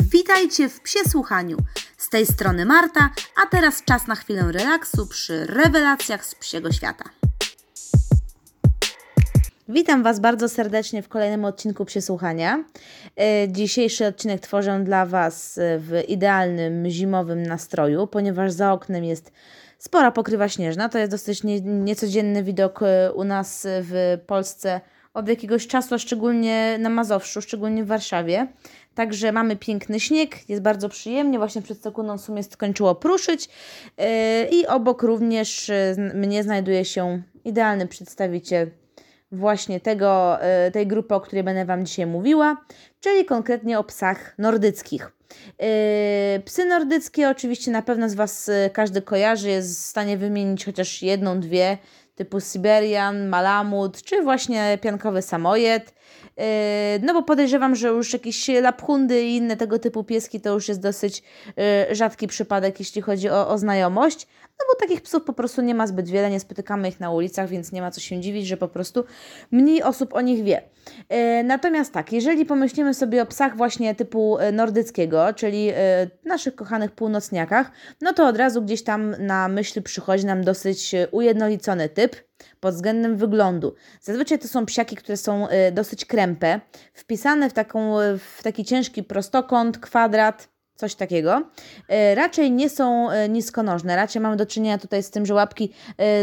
Witajcie w Psie Słuchaniu. Z tej strony Marta, a teraz czas na chwilę relaksu przy rewelacjach z psiego świata. Witam Was bardzo serdecznie w kolejnym odcinku Przesłuchania. E, dzisiejszy odcinek tworzę dla Was w idealnym zimowym nastroju, ponieważ za oknem jest spora pokrywa śnieżna. To jest dosyć nie, niecodzienny widok e, u nas w Polsce od jakiegoś czasu, a szczególnie na Mazowszu, szczególnie w Warszawie. Także mamy piękny śnieg, jest bardzo przyjemnie. Właśnie przed sekundą w sumie skończyło pruszyć. Yy, I obok również yy, mnie znajduje się idealny przedstawiciel właśnie tego, yy, tej grupy, o której będę Wam dzisiaj mówiła, czyli konkretnie o psach nordyckich. Psy nordyckie, oczywiście na pewno z Was każdy kojarzy, jest w stanie wymienić chociaż jedną, dwie, typu Siberian, Malamut, czy właśnie piankowy samojed. Yy, no bo podejrzewam, że już jakieś laphundy i inne tego typu pieski to już jest dosyć yy, rzadki przypadek, jeśli chodzi o, o znajomość. No bo takich psów po prostu nie ma zbyt wiele, nie spotykamy ich na ulicach, więc nie ma co się dziwić, że po prostu mniej osób o nich wie. Yy, natomiast tak, jeżeli pomyślimy sobie o psach właśnie typu nordyckiego, czyli naszych kochanych północniakach, no to od razu gdzieś tam na myśl przychodzi nam dosyć ujednolicony typ pod względem wyglądu. Zazwyczaj to są psiaki, które są y, dosyć krępe, wpisane w, taką, w taki ciężki prostokąt, kwadrat, coś takiego. Y, raczej nie są y, niskonożne, raczej mamy do czynienia tutaj z tym, że łapki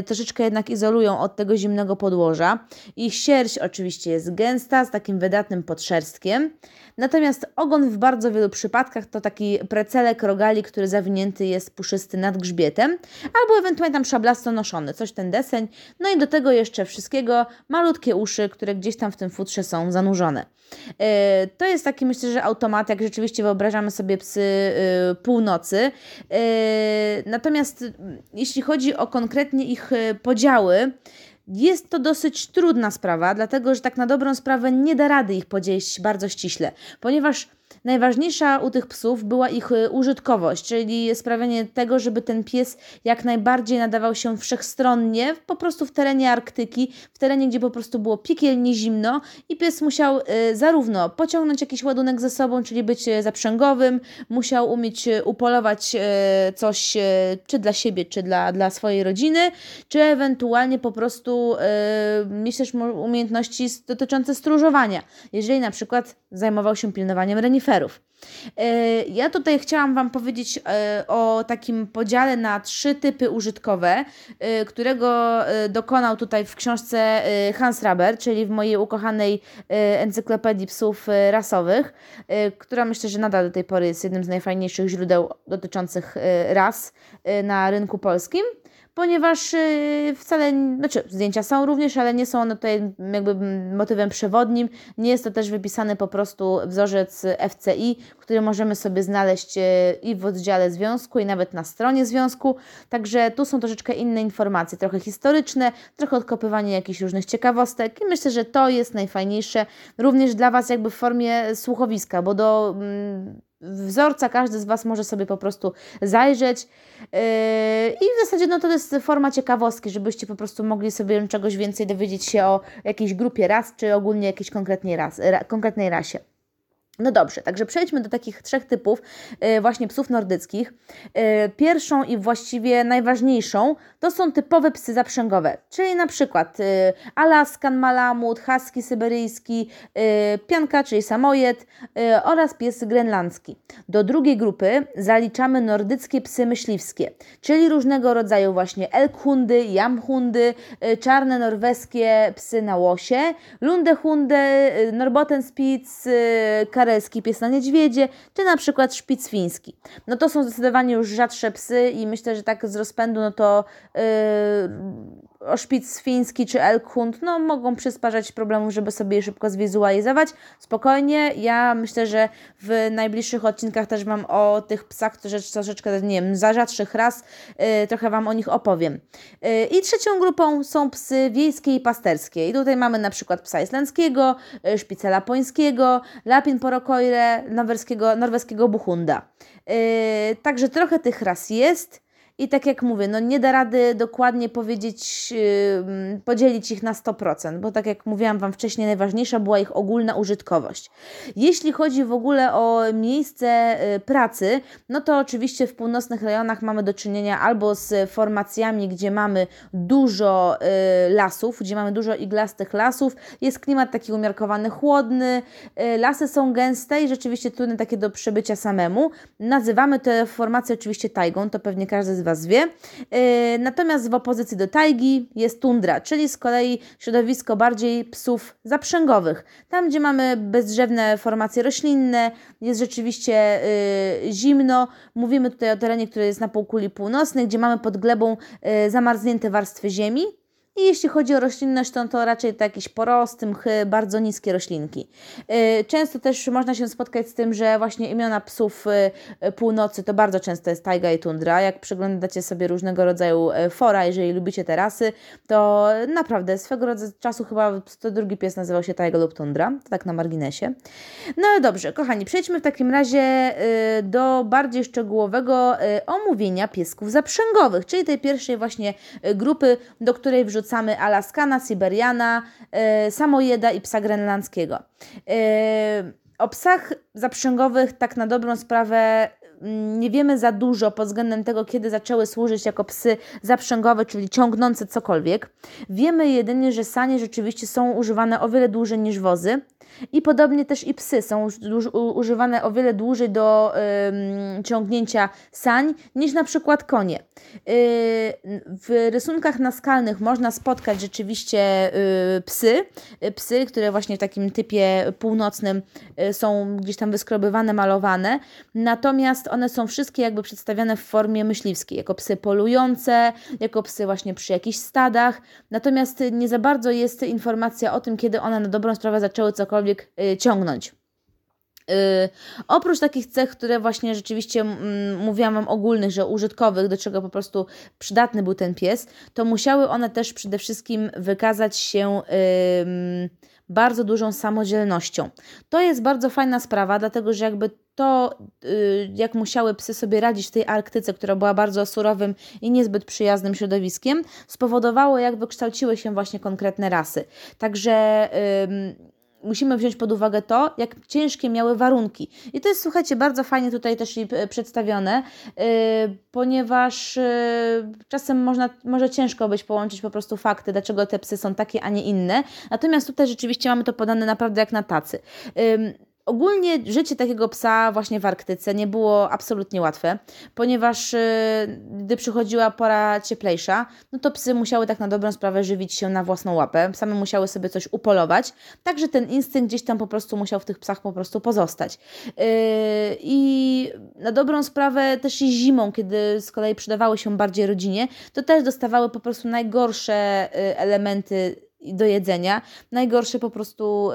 troszeczkę jednak izolują od tego zimnego podłoża. Ich sierść oczywiście jest gęsta, z takim wydatnym podszerstkiem. Natomiast ogon w bardzo wielu przypadkach to taki precelek rogali, który zawinięty jest puszysty nad grzbietem, albo ewentualnie tam szablasto noszony, coś ten deseń. No i do tego jeszcze wszystkiego malutkie uszy, które gdzieś tam w tym futrze są zanurzone. To jest taki, myślę, że automat, jak rzeczywiście wyobrażamy sobie psy północy. Yy, natomiast jeśli chodzi o konkretnie ich podziały, jest to dosyć trudna sprawa, dlatego że tak na dobrą sprawę nie da rady ich podzielić bardzo ściśle, ponieważ Najważniejsza u tych psów była ich y, użytkowość, czyli sprawianie tego, żeby ten pies jak najbardziej nadawał się wszechstronnie, po prostu w terenie Arktyki, w terenie, gdzie po prostu było piekielnie zimno i pies musiał y, zarówno pociągnąć jakiś ładunek ze sobą, czyli być y, zaprzęgowym, musiał umieć upolować coś czy dla siebie, czy dla, dla swojej rodziny, czy ewentualnie po prostu mieć też umiejętności dotyczące stróżowania. Jeżeli na przykład zajmował się pilnowaniem reniferów, E, ja tutaj chciałam Wam powiedzieć e, o takim podziale na trzy typy użytkowe, e, którego dokonał tutaj w książce Hans Raber, czyli w mojej ukochanej encyklopedii psów rasowych, która myślę, że nadal do tej pory jest jednym z najfajniejszych źródeł dotyczących ras na rynku polskim ponieważ y, wcale, znaczy zdjęcia są również, ale nie są one tutaj jakby motywem przewodnim. Nie jest to też wypisany po prostu wzorzec FCI, który możemy sobie znaleźć y, i w oddziale związku, i nawet na stronie związku. Także tu są troszeczkę inne informacje, trochę historyczne, trochę odkopywanie jakichś różnych ciekawostek i myślę, że to jest najfajniejsze również dla Was jakby w formie słuchowiska, bo do mm, wzorca każdy z Was może sobie po prostu zajrzeć yy, i w zasadzie no to jest forma ciekawostki, żebyście po prostu mogli sobie czegoś więcej dowiedzieć się o jakiejś grupie ras, czy ogólnie jakiejś konkretnej, ras, ra, konkretnej rasie. No dobrze, także przejdźmy do takich trzech typów yy, właśnie psów nordyckich. Yy, pierwszą i właściwie najważniejszą to są typowe psy zaprzęgowe, czyli na przykład yy, Alaskan Malamut, Husky syberyjski, Pianka, czyli samojed oraz pies grenlandzki. Do drugiej grupy zaliczamy nordyckie psy myśliwskie, czyli różnego rodzaju właśnie elkhundy, jamhundy, czarne norweskie psy na łosie, lundehundy, norbotenspitz, karelski pies na niedźwiedzie, czy na przykład szpic fiński. No to są zdecydowanie już rzadsze psy i myślę, że tak z rozpędu, no to yy, oszpic fiński czy elkhund, no mogą przysparzać problemów, żeby sobie je szybko zwizualizować. Spokojnie, ja myślę, że w najbliższych odcinkach też Wam o tych psach troszeczkę, nie wiem, za rzadszych raz, yy, trochę Wam o nich opowiem. Yy, I trzecią grupą są psy wiejskie i pasterskie. I tutaj mamy na przykład psa islandzkiego, yy, szpica lapońskiego, lapin porokoire, norweskiego, norweskiego buchunda. Yy, także trochę tych ras jest. I tak jak mówię, no nie da rady dokładnie powiedzieć, yy, podzielić ich na 100%, bo tak jak mówiłam Wam wcześniej, najważniejsza była ich ogólna użytkowość. Jeśli chodzi w ogóle o miejsce yy, pracy, no to oczywiście w północnych rejonach mamy do czynienia albo z formacjami, gdzie mamy dużo yy, lasów, gdzie mamy dużo iglastych lasów, jest klimat taki umiarkowany, chłodny, yy, lasy są gęste i rzeczywiście trudne takie do przebycia samemu. Nazywamy te formacje oczywiście tajgą, to pewnie każdy z Was wie. Yy, natomiast w opozycji do tajgi jest tundra, czyli z kolei środowisko bardziej psów zaprzęgowych. Tam, gdzie mamy bezdrzewne formacje roślinne, jest rzeczywiście yy, zimno. Mówimy tutaj o terenie, który jest na półkuli północnej, gdzie mamy pod glebą yy, zamarznięte warstwy ziemi, i jeśli chodzi o roślinność, to, to raczej to jakieś porosty, mchy, bardzo niskie roślinki. Y, często też można się spotkać z tym, że właśnie imiona psów y, y, północy to bardzo często jest tajga i tundra. Jak przyglądacie sobie różnego rodzaju fora, jeżeli lubicie te rasy, to naprawdę swego rodzaju czasu chyba to drugi pies nazywał się tajga lub tundra, tak na marginesie. No ale dobrze, kochani, przejdźmy w takim razie do bardziej szczegółowego omówienia piesków zaprzęgowych, czyli tej pierwszej właśnie grupy, do której wrzucamy wrzucamy Alaskana, Siberiana, yy, Samojeda i psa grenlandzkiego. Yy, o psach zaprzęgowych tak na dobrą sprawę nie wiemy za dużo pod względem tego, kiedy zaczęły służyć jako psy zaprzęgowe, czyli ciągnące cokolwiek. Wiemy jedynie, że sanie rzeczywiście są używane o wiele dłużej niż wozy. I podobnie też i psy są używane o wiele dłużej do y, ciągnięcia sań niż na przykład konie. Y, w rysunkach naskalnych można spotkać rzeczywiście y, psy, y, psy, które właśnie w takim typie północnym są gdzieś tam wyskrobywane, malowane, natomiast one są wszystkie jakby przedstawiane w formie myśliwskiej, jako psy polujące, jako psy właśnie przy jakichś stadach, natomiast nie za bardzo jest informacja o tym, kiedy one na dobrą sprawę zaczęły cokolwiek y, ciągnąć. Yy, oprócz takich cech, które właśnie rzeczywiście mm, mówiłam Wam ogólnych, że użytkowych, do czego po prostu przydatny był ten pies, to musiały one też przede wszystkim wykazać się yy, bardzo dużą samodzielnością. To jest bardzo fajna sprawa, dlatego że jakby to, yy, jak musiały psy sobie radzić w tej Arktyce, która była bardzo surowym i niezbyt przyjaznym środowiskiem, spowodowało, jak wykształciły się właśnie konkretne rasy. Także musimy wziąć pod uwagę to, jak ciężkie miały warunki. I to jest, słuchajcie, bardzo fajnie tutaj też e, przedstawione, yy, ponieważ yy, czasem można, może ciężko być połączyć po prostu fakty, dlaczego te psy są takie, a nie inne. Natomiast tutaj rzeczywiście mamy to podane naprawdę jak na tacy. Ogólnie życie takiego psa właśnie w Arktyce nie było absolutnie łatwe, ponieważ y, gdy przychodziła pora cieplejsza, no to psy musiały tak na dobrą sprawę żywić się na własną łapę, same musiały sobie coś upolować, także ten instynkt gdzieś tam po prostu musiał w tych psach po prostu pozostać. Y, I na dobrą sprawę też i zimą, kiedy z kolei przydawały się bardziej rodzinie, to też dostawały po prostu najgorsze y, elementy do jedzenia, najgorsze po prostu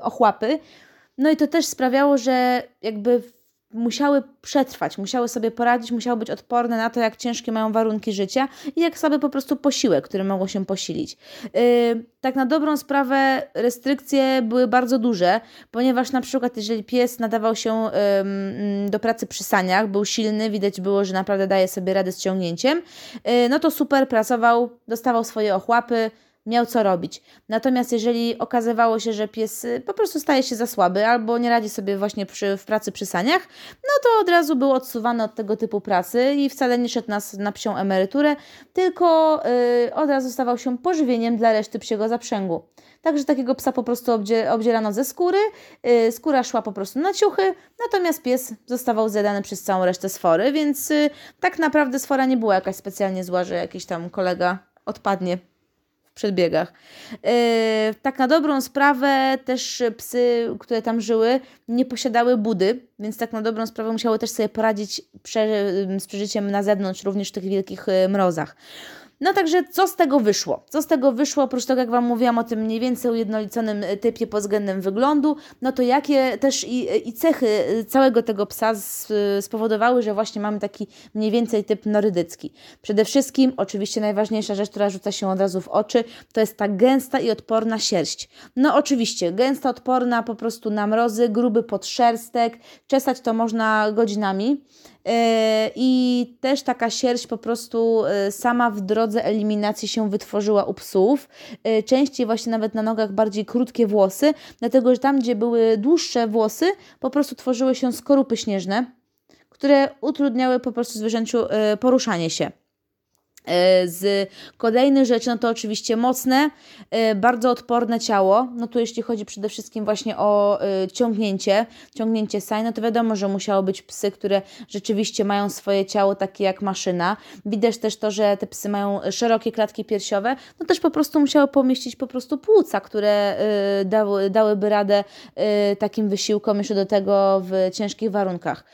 ochłapy, no i to też sprawiało, że jakby musiały przetrwać, musiały sobie poradzić, musiały być odporne na to, jak ciężkie mają warunki życia i jak sobie po prostu posiłek, który mogą się posilić. Yy, tak na dobrą sprawę restrykcje były bardzo duże, ponieważ na przykład jeżeli pies nadawał się yy, do pracy przy saniach, był silny, widać było, że naprawdę daje sobie radę z ciągnięciem, yy, no to super pracował, dostawał swoje ochłapy, miał co robić. Natomiast jeżeli okazywało się, że pies y, po prostu staje się za słaby albo nie radzi sobie właśnie przy, w pracy przy saniach, no to od razu był odsuwany od tego typu pracy i wcale nie szedł na, na psią emeryturę, tylko yy, od razu stawał się pożywieniem dla reszty psiego zaprzęgu. Także takiego psa po prostu obdzie, obdzierano ze skóry, yy, skóra szła po prostu na ciuchy, natomiast pies zostawał zjadany przez całą resztę sfory, więc yy, tak naprawdę sfora nie była jakaś specjalnie zła, że jakiś tam kolega odpadnie przedbiegach. Yy, tak na dobrą sprawę też psy, które tam żyły, nie posiadały budy, więc tak na dobrą sprawę musiały też sobie poradzić prze, z przeżyciem na zewnątrz, również w tych wielkich y, mrozach. No także co z tego wyszło? Co z tego wyszło, oprócz tego jak Wam mówiłam o tym mniej więcej ujednoliconym e, typie pod względem wyglądu, no to jakie też i, i cechy e, całego tego psa spowodowały, że właśnie mamy taki mniej więcej typ norydycki. Przede wszystkim, oczywiście najważniejsza rzecz, która rzuca się od razu w oczy, to jest ta gęsta i odporna sierść. No oczywiście, gęsta, odporna po prostu na mrozy, gruby podszerstek, czesać to można godzinami. I też taka sierść po prostu sama w drodze eliminacji się wytworzyła u psów. Częściej właśnie nawet na nogach bardziej krótkie włosy, dlatego że tam, gdzie były dłuższe włosy, po prostu tworzyły się skorupy śnieżne, które utrudniały po prostu zwierzęciu poruszanie się. E, z kolejnych rzeczy, no to oczywiście mocne, e, bardzo odporne ciało. No tu jeśli chodzi przede wszystkim właśnie o e, ciągnięcie, ciągnięcie saj, no to wiadomo, że musiało być psy, które rzeczywiście mają swoje ciało takie jak maszyna. Widać też to, że te psy mają szerokie klatki piersiowe, no też po prostu musiały pomieścić po prostu płuca, które dały, dałyby radę takim wysiłkom jeszcze do tego w ciężkich warunkach.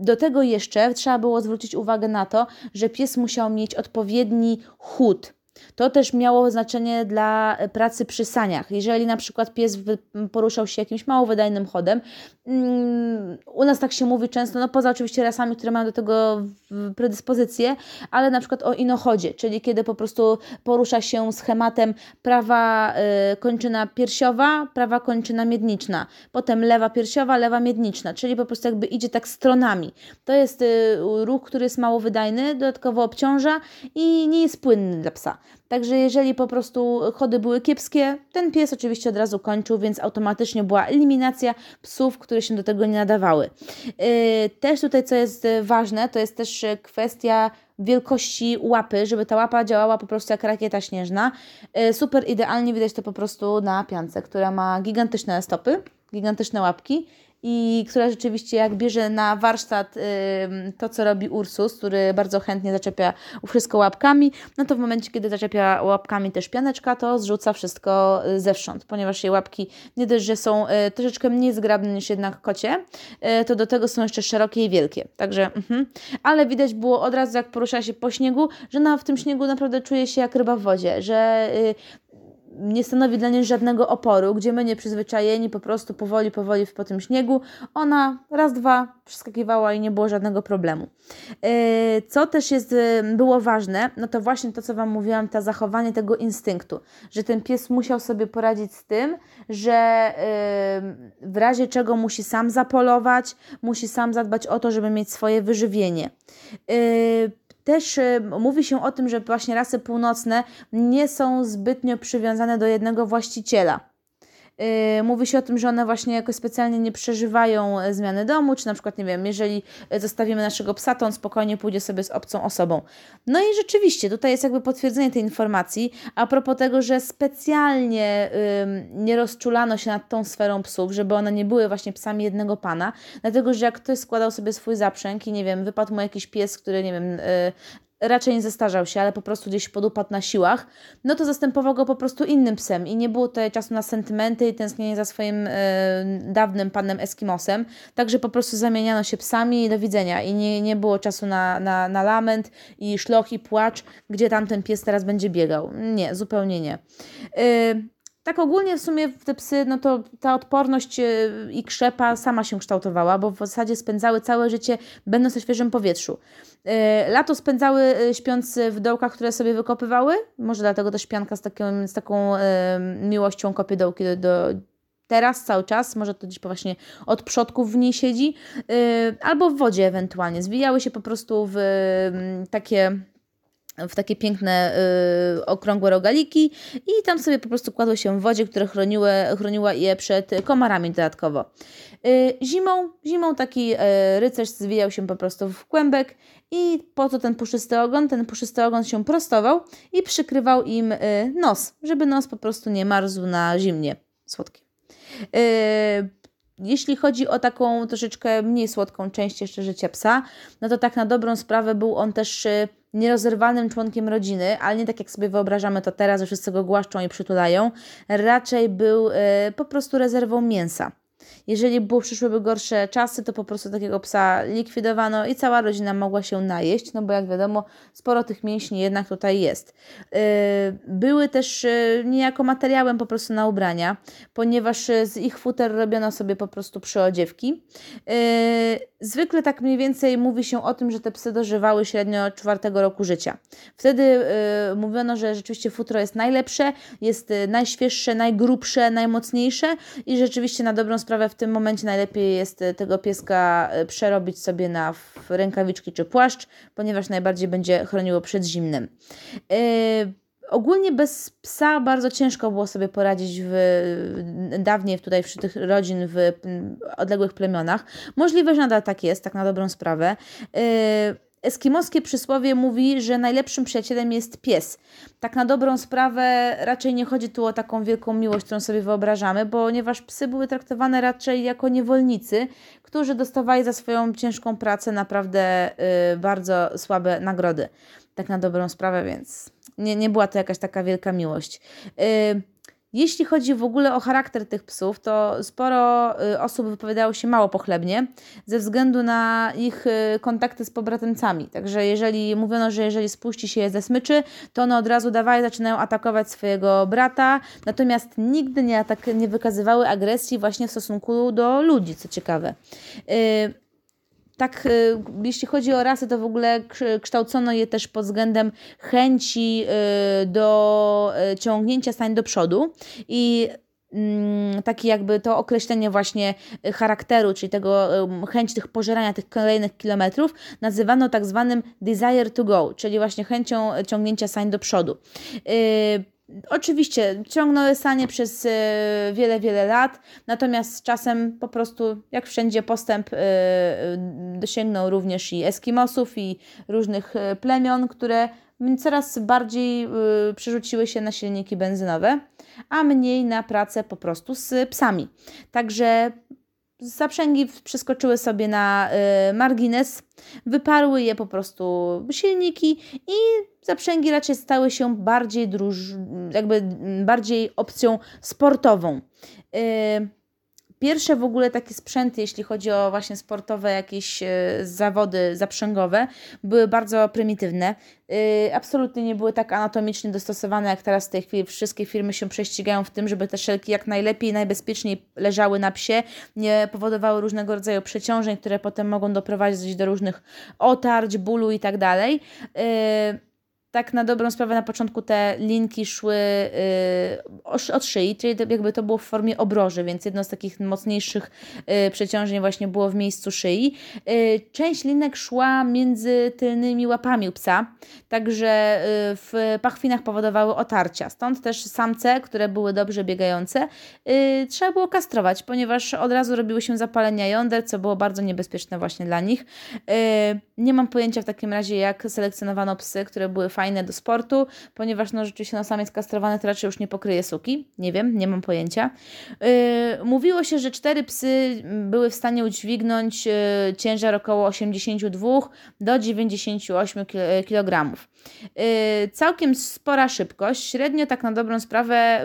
Do tego jeszcze trzeba było zwrócić uwagę na to, że pies musiał mieć odpowiedni chód. To też miało znaczenie dla pracy przy saniach. Jeżeli na przykład pies poruszał się jakimś mało wydajnym chodem, mm, u nas tak się mówi często, no poza oczywiście rasami, które mają do tego predyspozycje, ale na przykład o inochodzie, czyli kiedy po prostu porusza się schematem prawa y, kończyna piersiowa, prawa kończyna miedniczna, potem lewa piersiowa, lewa miedniczna, czyli po prostu jakby idzie tak stronami. To jest y, ruch, który jest mało wydajny, dodatkowo obciąża i nie jest płynny dla psa. Także jeżeli po prostu chody były kiepskie, ten pies oczywiście od razu kończył, więc automatycznie była eliminacja psów, które się do tego nie nadawały. Yy, też tutaj, co jest ważne, to jest też kwestia wielkości łapy, żeby ta łapa działała po prostu jak rakieta śnieżna. Yy, super idealnie widać to po prostu na piance, która ma gigantyczne stopy, gigantyczne łapki i która rzeczywiście jak bierze na warsztat to, co robi Ursus, który bardzo chętnie zaczepia wszystko łapkami, no to w momencie, kiedy zaczepia łapkami też pianeczka, to zrzuca wszystko y, zewsząd, ponieważ jej łapki nie dość, że są y, troszeczkę mniej zgrabne niż jednak kocie, y, to do tego są jeszcze szerokie i wielkie. Także, mhm. ale widać było od razu, jak porusza się po śniegu, że na, w tym śniegu naprawdę czuje się jak ryba w wodzie, że nie stanowi dla niej żadnego oporu, gdzie my nieprzyzwyczajeni po prostu powoli, powoli po tym śniegu, ona raz, dwa przeskakiwała i nie było żadnego problemu. E, co też jest, e, było ważne, no to właśnie to, co Wam mówiłam, to zachowanie tego instynktu, że ten pies musiał sobie poradzić z tym, że e, w razie czego musi sam zapolować, musi sam zadbać o to, żeby mieć swoje wyżywienie też y, mówi się o tym, że właśnie rasy północne nie są zbytnio przywiązane do jednego właściciela. Yy, mówi się o tym, że one właśnie jakoś specjalnie nie przeżywają e, zmiany domu, czy na przykład, nie wiem, jeżeli e, zostawimy naszego psa, to on spokojnie pójdzie sobie z obcą osobą. No i rzeczywiście, tutaj jest jakby potwierdzenie tej informacji, a propos tego, że specjalnie nie rozczulano się nad tą sferą psów, żeby one nie były właśnie psami jednego pana, dlatego, że jak ktoś składał sobie swój zaprzęg i nie wiem, wypadł mu jakiś pies, który, nie wiem, yy, raczej nie zestarzał się, ale po prostu gdzieś podupadł na siłach, no to zastępował go po prostu innym psem i nie było tutaj czasu na sentymenty i tęsknienie za swoim e, dawnym panem Eskimosem, także po prostu zamieniano się psami i do widzenia i nie, nie było czasu na, na, na lament i szloch i płacz, gdzie tamten pies teraz będzie biegał. Nie, zupełnie nie. E, tak ogólnie w sumie te psy, no to ta odporność e, i krzepa sama się kształtowała, bo w zasadzie spędzały całe życie będąc na świeżym powietrzu. E, lato spędzały e, śpiąc w dołkach, które sobie wykopywały, może dlatego też pianka z taką, z taką miłością kopie dołki do, do teraz cały czas, może to gdzieś właśnie od przodków w niej siedzi, albo w wodzie ewentualnie. Zwijały się po prostu w takie w takie piękne y, okrągłe rogaliki i tam sobie po prostu kładło się w wodzie, które chroniły, chroniła je przed komarami dodatkowo. Y, zimą, zimą taki y, rycerz zwijał się po prostu w kłębek i po to ten puszysty ogon? Ten puszysty ogon się prostował i przykrywał im y, nos, żeby nos po prostu nie marzł na zimnie. Słodkie. Y, jeśli chodzi o taką troszeczkę mniej słodką część jeszcze życia psa, no to tak na dobrą sprawę był on też y, nierozerwalnym członkiem rodziny, ale nie tak jak sobie wyobrażamy to teraz, że wszyscy go głaszczą i przytulają. Raczej był y, po prostu rezerwą mięsa. Jeżeli było, przyszłyby gorsze czasy, to po prostu takiego psa likwidowano i cała rodzina mogła się najeść, no bo jak wiadomo, sporo tych mięśni jednak tutaj jest. Yy, były też yy, niejako materiałem po prostu na ubrania, ponieważ yy, z ich futer robiono sobie po prostu przyodziewki. Zwykle tak mniej więcej mówi się o tym, że te psy dożywały średnio czwartego roku życia. Wtedy mówiono, że rzeczywiście futro jest najlepsze, jest najświeższe, najgrubsze, najmocniejsze i rzeczywiście na dobrą sprawę sprawę w tym momencie najlepiej jest tego pieska przerobić sobie na rękawiczki czy płaszcz, ponieważ najbardziej będzie chroniło przed zimnem. Ogólnie bez psa bardzo ciężko było sobie poradzić w, dawniej tutaj wśród tych rodzin w odległych plemionach. Możliwe, że nadal tak jest, tak na dobrą sprawę. Eskimoskie przysłowie mówi, że najlepszym przyjacielem jest pies. Tak na dobrą sprawę raczej nie chodzi tu o taką wielką miłość, którą sobie wyobrażamy, ponieważ psy były traktowane raczej jako niewolnicy, którzy dostawali za swoją ciężką pracę naprawdę yy, bardzo słabe nagrody. Tak na dobrą sprawę, więc nie, nie była to jakaś taka wielka miłość. Y, jeśli chodzi w ogóle o charakter tych psów, to sporo y, osób wypowiadało się mało pochlebnie ze względu na ich y, kontakty z pobratymcami. Także jeżeli mówiono, że jeżeli spuści się je ze smyczy, to one od razu dawają, zaczynają atakować swojego brata, natomiast nigdy nie, atak, nie wykazywały agresji właśnie w stosunku do ludzi, co ciekawe tak, y, jeśli chodzi o rasy, to w ogóle kształcono je też pod względem chęci y, do y, ciągnięcia stań do przodu i mm, takie jakby to określenie właśnie charakteru, czyli tego chęć tych pożerania tych kolejnych kilometrów, nazywano tak zwanym desire to go, czyli właśnie chęcią ciągnięcia sań do przodu. Oczywiście ciągnęły sanie przez e, wiele, wiele lat, natomiast z czasem po prostu, jak wszędzie, postęp e, e, dosięgnął również i Eskimosów, i różnych plemion, które coraz bardziej przerzuciły się na silniki benzynowe, a mniej na pracę po prostu z psami. Także zaprzęgi przeskoczyły sobie na margines, wyparły je po prostu silniki i zaprzęgi raczej stały się bardziej druż, jakby bardziej opcją sportową. Y, pierwsze w ogóle takie sprzęty, jeśli chodzi o właśnie sportowe jakieś y, zawody zaprzęgowe, były bardzo prymitywne. Y, absolutnie nie były tak anatomicznie dostosowane jak teraz w tej chwili. Wszystkie firmy się prześcigają w tym, żeby te szelki jak najlepiej, najbezpieczniej leżały na psie, nie powodowały różnego rodzaju przeciążeń, które potem mogą doprowadzić do różnych otarć, bólu i tak dalej tak na dobrą sprawę na początku te linki szły yy, od szyi, czyli jakby to było w formie obroży, więc jedno z takich mocniejszych yy, przeciążeń właśnie było w miejscu szyi. Yy, część linek szła między tylnymi łapami psa, także w pachwinach powodowały otarcia. Stąd też samce, które były dobrze biegające, trzeba było kastrować, ponieważ od razu robiły się zapalenia jąder, co było bardzo niebezpieczne właśnie dla nich. Nie mam pojęcia w takim razie, jak selekcjonowano psy, które były fajne fajne do sportu, ponieważ no rzeczywiście no, samiec kastrowany to raczej już nie pokryje suki. Nie wiem, nie mam pojęcia. Yy, mówiło się, że cztery psy były w stanie udźwignąć yy, ciężar około 82 do 98 kg. Yy, całkiem spora szybkość, średnio tak na dobrą sprawę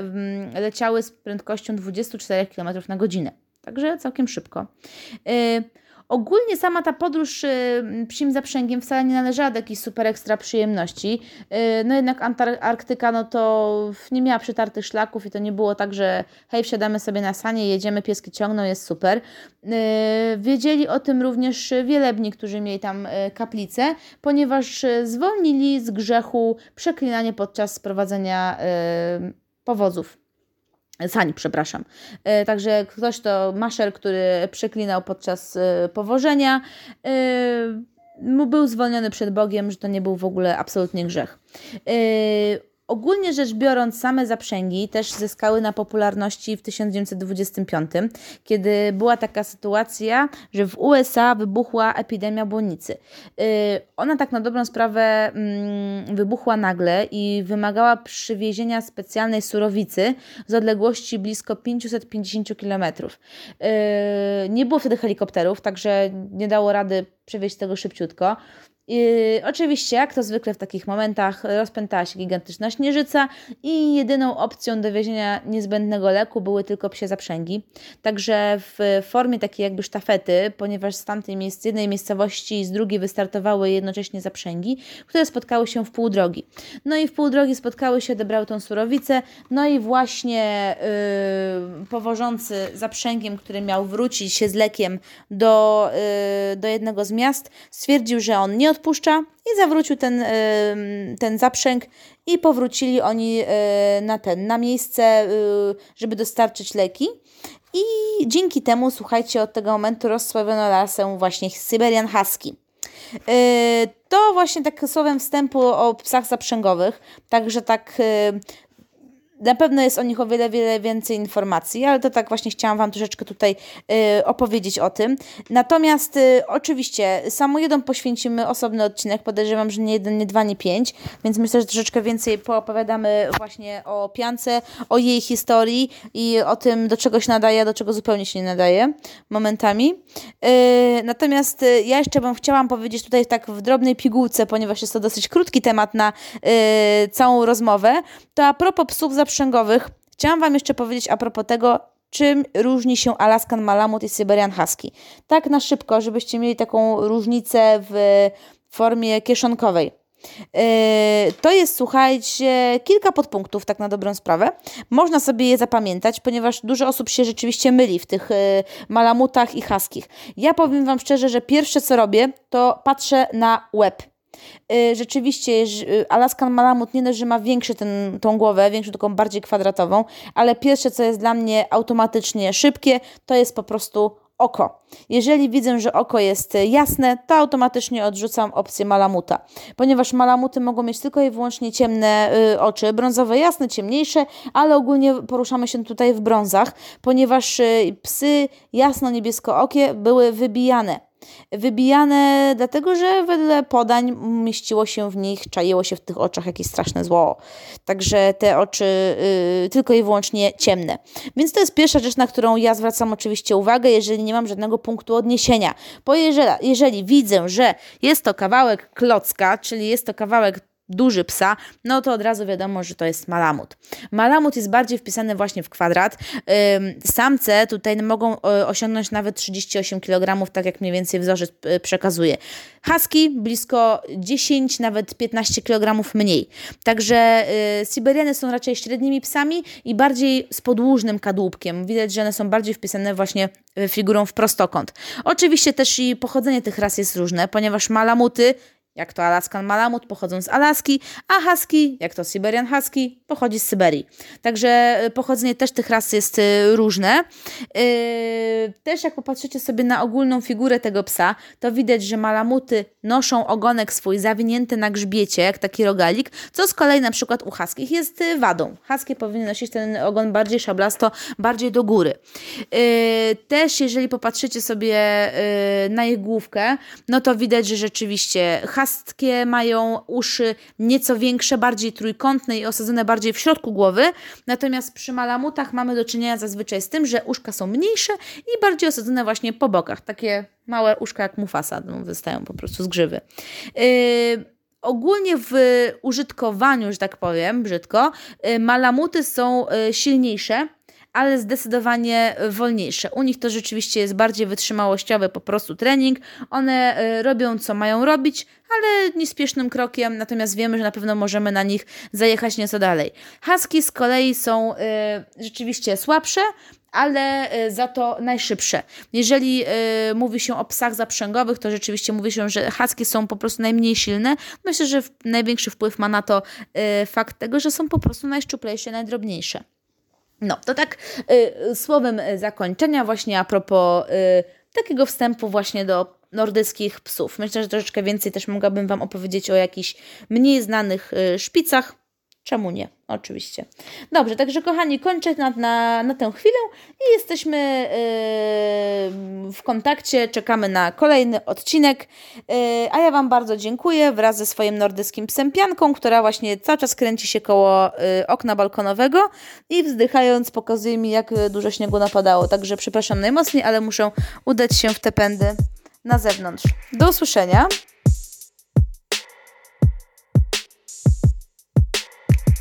yy, leciały z prędkością 24 km na godzinę. Także całkiem szybko. Ogólnie sama ta podróż y, psim zaprzęgiem wcale nie należała do jakiejś super ekstra przyjemności. Y, no jednak Antarktyka no to nie miała przytartych szlaków i to nie było tak, że hej, wsiadamy sobie na sanie, jedziemy, pieski ciągną, jest super. Y, wiedzieli o tym również wielebni, którzy mieli tam kaplicę, ponieważ zwolnili z grzechu przeklinanie podczas sprowadzenia powozów sań, przepraszam. E, także ktoś to maszer, który przeklinał podczas e, powożenia, e, był zwolniony przed Bogiem, że to nie był w ogóle absolutnie grzech. Ogólnie rzecz biorąc, same zaprzęgi też zyskały na popularności w 1925, kiedy była taka sytuacja, że w USA wybuchła epidemia błonnicy. Y, ona tak na dobrą sprawę mm, wybuchła nagle i wymagała przywiezienia specjalnej surowicy z odległości blisko 550 km. Y, nie było wtedy helikopterów, także nie dało rady przewieźć tego szybciutko. Oczywiście, jak to zwykle w takich momentach, rozpętała się gigantyczna śnieżyca i jedyną opcją dowiezienia niezbędnego leku były tylko psie zaprzęgi. Także w formie takiej jakby sztafety, ponieważ z tamtej miejsc, z jednej miejscowości i z drugiej wystartowały jednocześnie zaprzęgi, które spotkały się w pół drogi. No i w pół drogi spotkały się, odebrały tą surowicę, no i właśnie yy, powożący zaprzęgiem, który miał wrócić się z lekiem do, yy, do jednego z miast, stwierdził, że on nie odpuszcza i zawrócił ten, ten zaprzęg i powrócili oni na ten, na miejsce, żeby dostarczyć leki. i dzięki temu, słuchajcie, od tego momentu rozsławiono lasę właśnie Syberian Husky. To właśnie tak słowem wstępu o psach zaprzęgowych, także tak na pewno jest o nich o wiele, wiele więcej informacji, ale to tak właśnie chciałam Wam troszeczkę tutaj y, opowiedzieć o tym. Natomiast y, oczywiście samojedom poświęcimy osobny odcinek, podejrzewam, że nie jeden, nie dwa, nie pięć, więc myślę, że troszeczkę więcej poopowiadamy właśnie o piance, o jej historii i o tym, do czego się nadaje, do czego zupełnie się nie nadaje momentami. Y, natomiast y, ja jeszcze bym chciałam powiedzieć tutaj tak w drobnej pigułce, ponieważ jest to dosyć krótki temat na y, całą rozmowę, to a propos psów zaprzęgowych, sprzęgowych, chciałam Wam jeszcze powiedzieć a propos tego, czym różni się Alaskan Malamut i Syberian Husky. Tak na szybko, żebyście mieli taką różnicę w formie kieszonkowej. Yy, to jest, słuchajcie, kilka podpunktów, tak na dobrą sprawę. Można sobie je zapamiętać, ponieważ dużo osób się rzeczywiście myli w tych yy, malamutach i haskich. Ja powiem Wam szczerze, że pierwsze co robię, to patrzę na web. Y, rzeczywiście y, Alaskan Malamut nie dość, że ma większy ten, tą głowę, większą taką bardziej kwadratową, ale pierwsze co jest dla mnie automatycznie szybkie, to jest po prostu oko. Jeżeli widzę, że oko jest jasne, to automatycznie odrzucam opcję malamuta, ponieważ malamuty mogą mieć tylko i wyłącznie ciemne y, oczy, brązowe jasne, ciemniejsze, ale ogólnie poruszamy się tutaj w brązach, ponieważ psy jasno-niebiesko-okie były wybijane Wybijane dlatego, że wedle podań mieściło się w nich, czaiło się w tych oczach jakieś straszne zło. Także te oczy yy, tylko i wyłącznie ciemne. Więc to jest pierwsza rzecz, na którą ja zwracam oczywiście uwagę, jeżeli nie mam żadnego punktu odniesienia. Bo jeżeli, jeżeli widzę, że jest to kawałek klocka, czyli jest to kawałek duży psa, no to od razu wiadomo, że to jest malamut. Malamut jest bardziej wpisany właśnie w kwadrat. Samce tutaj mogą osiągnąć nawet 38 kg, tak jak mniej więcej wzorzec y, przekazuje. Husky blisko 10, nawet 15 kg mniej. Także y, Siberiany są raczej średnimi psami i bardziej z podłużnym kadłubkiem. Widać, że one są bardziej wpisane właśnie figurą w prostokąt. Oczywiście też i pochodzenie tych ras jest różne, ponieważ malamuty jak to Alaskan Malamut, pochodzą z Alaski, a Husky, jak to Siberian Husky, pochodzi z Syberii. Także y, pochodzenie też tych ras jest y, różne. Yy, też jak popatrzycie sobie na ogólną figurę tego psa, to widać, że Malamuty noszą ogonek swój zawinięty na grzbiecie, jak taki rogalik, co z kolei na przykład u Huskich jest wadą. Husky powinny nosić ten ogon bardziej szablasto, bardziej do góry. Też jeżeli popatrzycie sobie na ich główkę, no to widać, że rzeczywiście Huskie mają uszy nieco większe, bardziej trójkątne i osadzone bardziej w środku głowy, natomiast przy malamutach mamy do czynienia zazwyczaj z tym, że uszka są mniejsze i bardziej osadzone właśnie po bokach. Takie małe uszka jak mufasa no, wystają po prostu z grzywy. Yy, ogólnie w użytkowaniu, że tak powiem, brzydko, yy, malamuty są yy, silniejsze, ale zdecydowanie wolniejsze. U nich to rzeczywiście jest bardziej wytrzymałościowy po prostu trening. One y, robią co mają robić, ale niespiesznym krokiem, natomiast wiemy, że na pewno możemy na nich zajechać nieco dalej. Husky z kolei są y, rzeczywiście słabsze, ale za to najszybsze. Jeżeli y, mówi się o psach zaprzęgowych, to rzeczywiście mówi się, że husky są po prostu najmniej silne. Myślę, że największy wpływ ma na to y, fakt tego, że są po prostu najszczuplejsze, najdrobniejsze. No, to tak y, słowem zakończenia właśnie a propos y, takiego wstępu właśnie do nordyckich psów. Myślę, że troszeczkę więcej też mogłabym Wam opowiedzieć o jakichś mniej znanych y, szpicach, Czemu nie? Oczywiście. Dobrze, także kochani, kończę na, na, na tę chwilę i jesteśmy yy, w kontakcie, czekamy na kolejny odcinek. Yy, a ja Wam bardzo dziękuję wraz ze swoim nordyckim psem Pianką, która właśnie cały czas kręci się koło yy, okna balkonowego i wzdychając pokazuje mi, jak dużo śniegu napadało. Także przepraszam najmocniej, ale muszę udać się w te pędy na zewnątrz. Do usłyszenia.